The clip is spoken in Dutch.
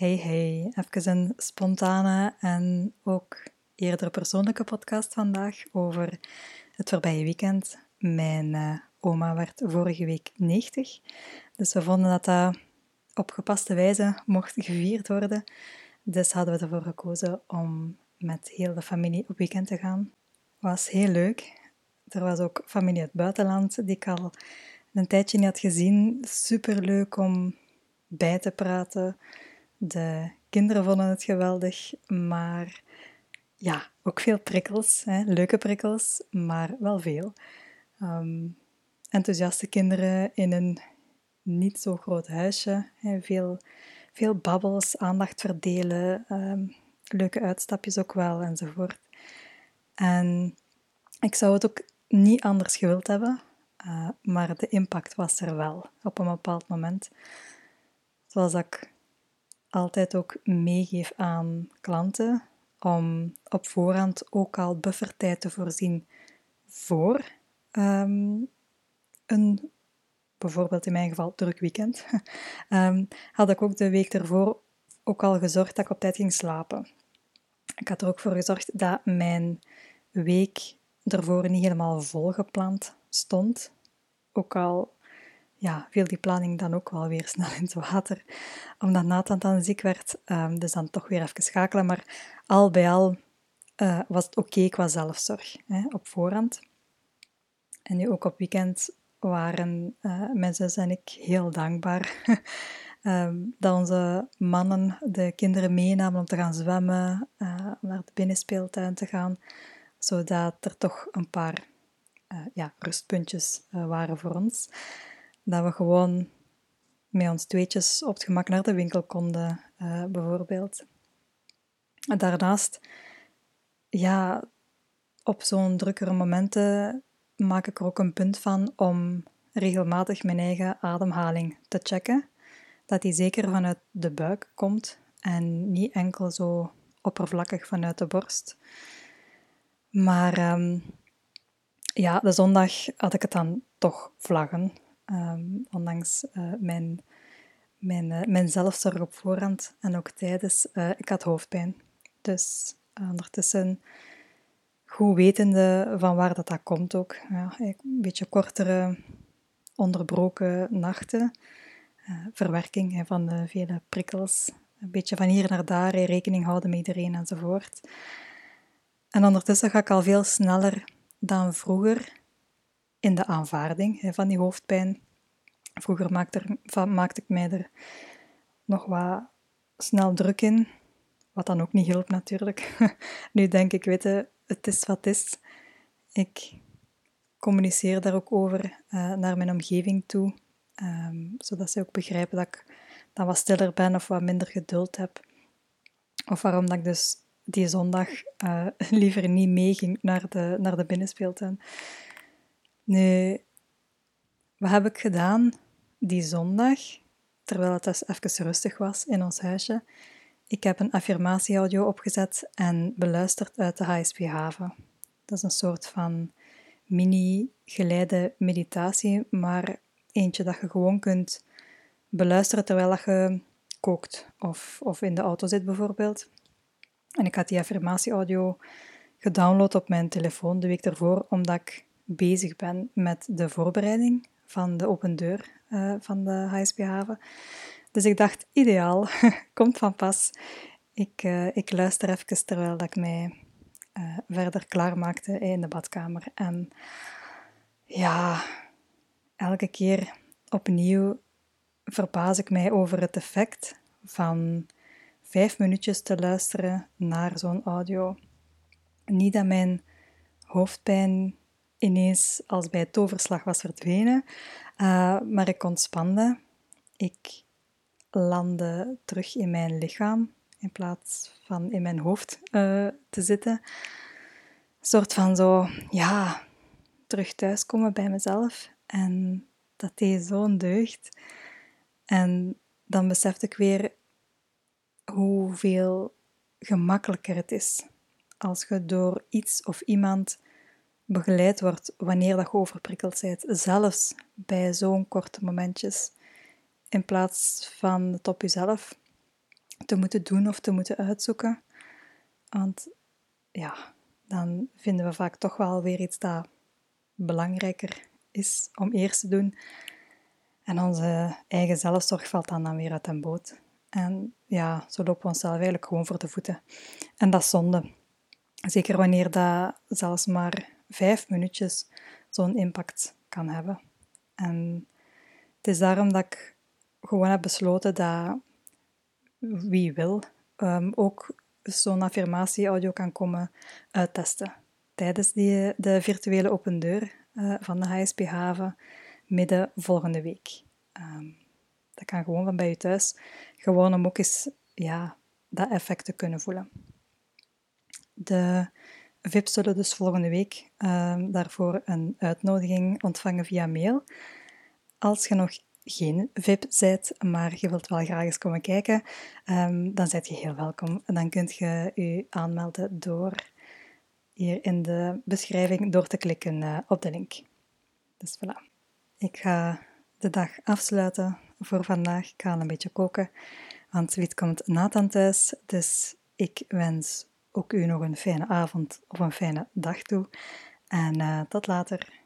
Hey hey, even een spontane en ook eerder persoonlijke podcast vandaag over het voorbije weekend. Mijn uh, oma werd vorige week 90, dus we vonden dat dat op gepaste wijze mocht gevierd worden. Dus hadden we ervoor gekozen om met heel de familie op weekend te gaan. Was heel leuk. Er was ook familie uit het buitenland die ik al een tijdje niet had gezien. Super leuk om bij te praten de kinderen vonden het geweldig, maar ja, ook veel prikkels, hè? leuke prikkels, maar wel veel. Um, enthousiaste kinderen in een niet zo groot huisje, hè? Veel, veel babbels, aandacht verdelen, um, leuke uitstapjes ook wel enzovoort. En ik zou het ook niet anders gewild hebben, uh, maar de impact was er wel op een bepaald moment. Zoals ik altijd ook meegeef aan klanten om op voorhand ook al buffertijd te voorzien voor ehm, een, bijvoorbeeld in mijn geval, druk weekend, um, had ik ook de week ervoor ook al gezorgd dat ik op tijd ging slapen. Ik had er ook voor gezorgd dat mijn week ervoor niet helemaal volgepland stond. Ook al ja, viel die planning dan ook wel weer snel in het water. Omdat Nathan dan ziek werd, um, dus dan toch weer even schakelen. Maar al bij al uh, was het oké qua zelfzorg hè, op voorhand. En nu ook op weekend waren uh, mijn zus en ik heel dankbaar um, dat onze mannen de kinderen meenamen om te gaan zwemmen, uh, naar de binnenspeeltuin te gaan, zodat er toch een paar ja, rustpuntjes waren voor ons dat we gewoon met ons tweetjes op het gemak naar de winkel konden, uh, bijvoorbeeld. Daarnaast, ja, op zo'n drukkere momenten maak ik er ook een punt van om regelmatig mijn eigen ademhaling te checken. Dat die zeker vanuit de buik komt en niet enkel zo oppervlakkig vanuit de borst. Maar um, ja, de zondag had ik het dan toch vlaggen. Um, ondanks uh, mijn, mijn, uh, mijn zelfzorg op voorhand en ook tijdens, uh, ik had hoofdpijn. Dus ondertussen, goed wetende van waar dat, dat komt ook. Ja, een beetje kortere, onderbroken nachten. verwerking hè, van de vele prikkels. Een beetje van hier naar daar, rekening houden met iedereen enzovoort. En ondertussen ga ik al veel sneller dan vroeger in de aanvaarding van die hoofdpijn. Vroeger maakte, er, maakte ik mij er nog wat snel druk in, wat dan ook niet hielp natuurlijk. nu denk ik, weet het is wat is. Ik communiceer daar ook over uh, naar mijn omgeving toe, um, zodat ze ook begrijpen dat ik dan wat stiller ben of wat minder geduld heb. Of waarom dat ik dus die zondag uh, liever niet meeging naar de, naar de binnenspeeltuin. Nu, wat heb ik gedaan die zondag, terwijl het dus even rustig was in ons huisje? Ik heb een affirmatieaudio opgezet en beluisterd uit de HSP Haven. Dat is een soort van mini-geleide meditatie, maar eentje dat je gewoon kunt beluisteren terwijl je kookt of, of in de auto zit bijvoorbeeld. En ik had die affirmatieaudio gedownload op mijn telefoon de week ervoor, omdat ik bezig ben met de voorbereiding van de open deur uh, van de HSP Haven. Dus ik dacht, ideaal, komt van pas. Ik, uh, ik luister even terwijl dat ik mij uh, verder klaarmaakte in de badkamer. En ja, elke keer opnieuw verbaas ik mij over het effect van vijf minuutjes te luisteren naar zo'n audio. Niet dat mijn hoofdpijn ineens als bij toverslag was verdwenen. Uh, maar ik ontspande. Ik landde terug in mijn lichaam in plaats van in mijn hoofd uh, te zitten. Een soort van zo, ja, terug thuiskomen bij mezelf. En dat deed zo'n deugd. En dan besefte ik weer hoeveel gemakkelijker het is als je door iets of iemand begeleid wordt wanneer dat je overprikkeld bent, zelfs bij zo'n korte momentjes, in plaats van het op jezelf te moeten doen of te moeten uitzoeken. Want ja, dan vinden we vaak toch wel weer iets dat belangrijker is om eerst te doen. En onze eigen zelfzorg valt dan, dan weer uit een boot. En ja, zo lopen we onszelf eigenlijk gewoon voor de voeten. En dat is zonde. Zeker wanneer dat zelfs maar vijf minuutjes zo'n impact kan hebben. En het is daarom dat ik gewoon heb besloten dat wie wil um, ook zo'n affirmatie-audio kan komen uittesten. Tijdens die, de virtuele open deur uh, van de HSP Haven midden volgende week. Um, dat kan gewoon van bij je thuis. Gewoon om ook eens ja, dat effect te kunnen voelen. De VIP's zullen dus volgende week um, daarvoor een uitnodiging ontvangen via mail. Als je nog geen VIP bent, maar je wilt wel graag eens komen kijken, um, dan zet je heel welkom. En dan kunt je je aanmelden door hier in de beschrijving door te klikken uh, op de link. Dus voilà. Ik ga de dag afsluiten voor vandaag. Ik ga een beetje koken, want zoiets komt Nathan thuis. Dus ik wens ook u nog een fijne avond of een fijne dag toe. En uh, tot later.